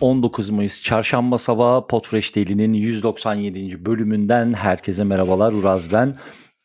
19 Mayıs Çarşamba sabahı Podfresh Daily'nin 197. bölümünden herkese merhabalar. Uraz ben.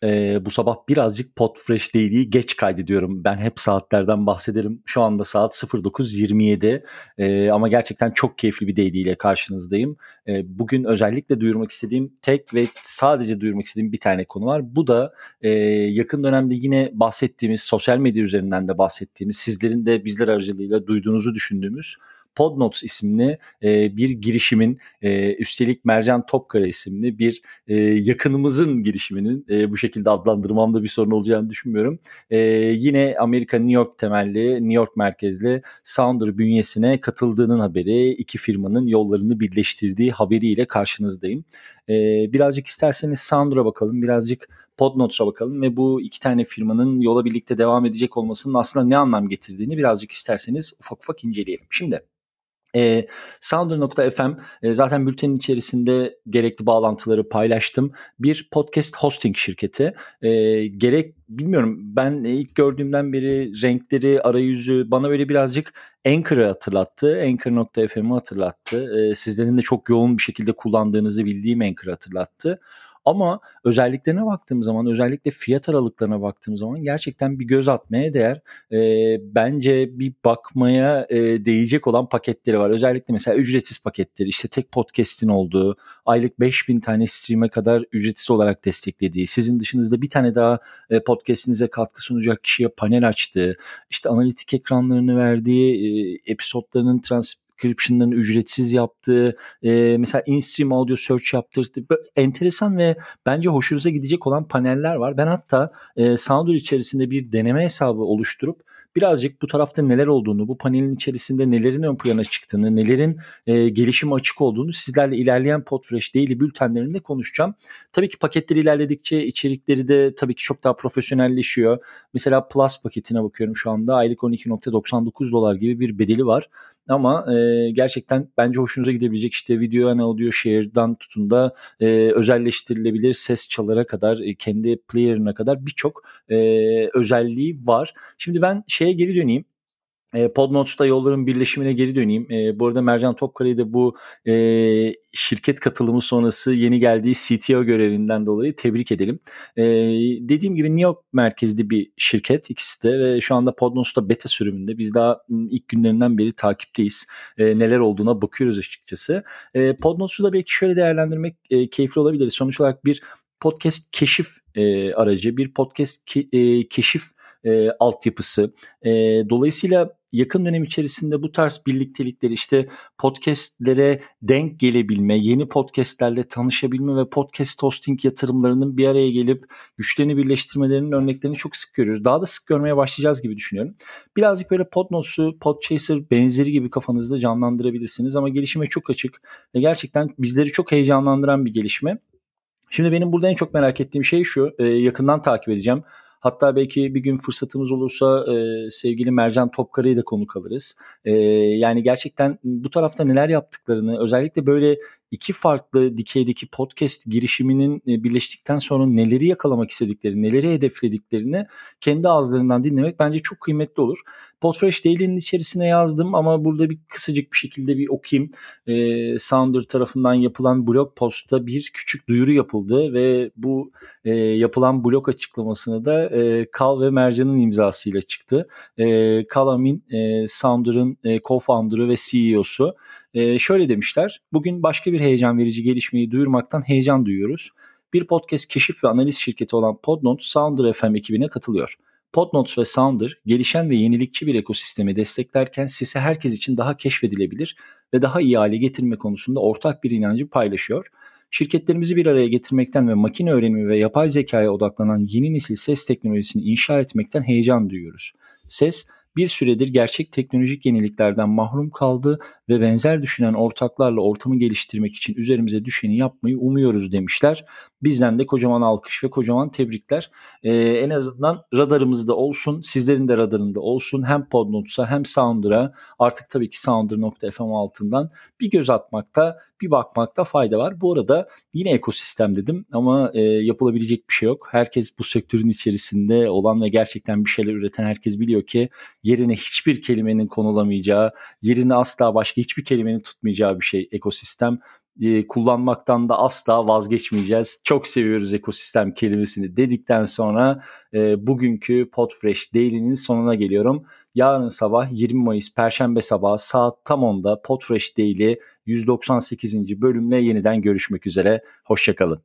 Ee, bu sabah birazcık Podfresh Daily'yi geç kaydediyorum. Ben hep saatlerden bahsederim. Şu anda saat 09.27 ee, ama gerçekten çok keyifli bir daily ile karşınızdayım. Ee, bugün özellikle duyurmak istediğim tek ve sadece duyurmak istediğim bir tane konu var. Bu da e, yakın dönemde yine bahsettiğimiz, sosyal medya üzerinden de bahsettiğimiz, sizlerin de bizler aracılığıyla duyduğunuzu düşündüğümüz Podnotes isimli e, bir girişimin e, üstelik Mercan Topkara isimli bir e, yakınımızın girişiminin e, bu şekilde adlandırmamda bir sorun olacağını düşünmüyorum. E, yine Amerika New York temelli New York merkezli Sounder bünyesine katıldığının haberi iki firmanın yollarını birleştirdiği haberiyle karşınızdayım. E, birazcık isterseniz Sounder'a bakalım birazcık Podnotes'a bakalım ve bu iki tane firmanın yola birlikte devam edecek olmasının aslında ne anlam getirdiğini birazcık isterseniz ufak ufak inceleyelim. Şimdi e, Sounder.fm e, zaten bültenin içerisinde gerekli bağlantıları paylaştım. Bir podcast hosting şirketi. E, gerek bilmiyorum ben ilk gördüğümden beri renkleri, arayüzü bana böyle birazcık Anchor'ı hatırlattı. Anchor.fm'i hatırlattı. E, sizlerin de çok yoğun bir şekilde kullandığınızı bildiğim Anchor'ı hatırlattı. Ama özelliklerine baktığım zaman özellikle fiyat aralıklarına baktığım zaman gerçekten bir göz atmaya değer. E, bence bir bakmaya e, değecek olan paketleri var. Özellikle mesela ücretsiz paketleri işte tek podcast'in olduğu aylık 5000 tane stream'e kadar ücretsiz olarak desteklediği sizin dışınızda bir tane daha e, podcast'inize katkı sunacak kişiye panel açtığı işte analitik ekranlarını verdiği e, episodlarının trans subscription'ların ücretsiz yaptığı, e, mesela in-stream audio search yaptırdı. Enteresan ve bence hoşunuza gidecek olan paneller var. Ben hatta e, Soundr içerisinde bir deneme hesabı oluşturup birazcık bu tarafta neler olduğunu, bu panelin içerisinde nelerin ön plana çıktığını, nelerin e, gelişime açık olduğunu sizlerle ilerleyen Podfresh Daily bültenlerinde konuşacağım. Tabii ki paketleri ilerledikçe içerikleri de tabii ki çok daha profesyonelleşiyor. Mesela Plus paketine bakıyorum şu anda aylık 12.99 dolar gibi bir bedeli var. Ama e, gerçekten bence hoşunuza gidebilecek işte video and audio share'dan tutun da e, özelleştirilebilir ses çalara kadar e, kendi player'ına kadar birçok e, özelliği var. Şimdi ben şeye geri döneyim. E, Podnotes'ta yolların birleşimine geri döneyim. E, bu arada Mercan Topkara'yı da bu e, şirket katılımı sonrası yeni geldiği CTO görevinden dolayı tebrik edelim. E, dediğim gibi New York merkezli bir şirket ikisi de ve şu anda Podnotes'ta beta sürümünde. Biz daha ilk günlerinden beri takipteyiz. E, neler olduğuna bakıyoruz açıkçası. E, Podnotes'u da belki şöyle değerlendirmek e, keyifli olabilir. Sonuç olarak bir podcast keşif e, aracı, bir podcast ki, e, keşif e, altyapısı. E, dolayısıyla yakın dönem içerisinde bu tarz birliktelikleri işte podcastlere denk gelebilme, yeni podcastlerle tanışabilme ve podcast hosting yatırımlarının bir araya gelip güçlerini birleştirmelerinin örneklerini çok sık görüyoruz. Daha da sık görmeye başlayacağız gibi düşünüyorum. Birazcık böyle Podnos'u, Podchaser benzeri gibi kafanızda canlandırabilirsiniz ama gelişime çok açık ve gerçekten bizleri çok heyecanlandıran bir gelişme. Şimdi benim burada en çok merak ettiğim şey şu, e, yakından takip edeceğim. Hatta belki bir gün fırsatımız olursa e, sevgili Mercan Topkara'yı da konuk alırız. E, yani gerçekten bu tarafta neler yaptıklarını özellikle böyle iki farklı dikeydeki podcast girişiminin e, birleştikten sonra neleri yakalamak istediklerini, neleri hedeflediklerini kendi ağızlarından dinlemek bence çok kıymetli olur. Podfresh Daily'nin içerisine yazdım ama burada bir kısacık bir şekilde bir okuyayım. E, Sounder tarafından yapılan blog postta bir küçük duyuru yapıldı ve bu e, yapılan blog açıklamasını da e, Kal ve Mercan'ın imzasıyla çıktı. E, Kal Amin, e, Sounder'ın e, co-founder'ı ve CEO'su. E, şöyle demişler, bugün başka bir heyecan verici gelişmeyi duyurmaktan heyecan duyuyoruz. Bir podcast keşif ve analiz şirketi olan Podnote Sounder FM ekibine katılıyor. Podnotes ve Sounder gelişen ve yenilikçi bir ekosistemi desteklerken sesi herkes için daha keşfedilebilir ve daha iyi hale getirme konusunda ortak bir inancı paylaşıyor. Şirketlerimizi bir araya getirmekten ve makine öğrenimi ve yapay zekaya odaklanan yeni nesil ses teknolojisini inşa etmekten heyecan duyuyoruz. Ses, bir süredir gerçek teknolojik yeniliklerden mahrum kaldı ve benzer düşünen ortaklarla ortamı geliştirmek için üzerimize düşeni yapmayı umuyoruz demişler. Bizden de kocaman alkış ve kocaman tebrikler. Ee, en azından radarımızda olsun, sizlerin de radarında olsun. Hem Podnotes'a hem Sounder'a artık tabii ki Sounder.fm altından bir göz atmakta bir bakmakta fayda var. Bu arada yine ekosistem dedim ama e, yapılabilecek bir şey yok. Herkes bu sektörün içerisinde olan ve gerçekten bir şeyler üreten herkes biliyor ki yerine hiçbir kelimenin konulamayacağı, yerine asla başka hiçbir kelimenin tutmayacağı bir şey ekosistem e, kullanmaktan da asla vazgeçmeyeceğiz. Çok seviyoruz ekosistem kelimesini dedikten sonra e, bugünkü Podfresh Daily'nin sonuna geliyorum. Yarın sabah 20 Mayıs Perşembe sabahı saat tam 10'da Podfresh Daily 198. bölümle yeniden görüşmek üzere. Hoşçakalın.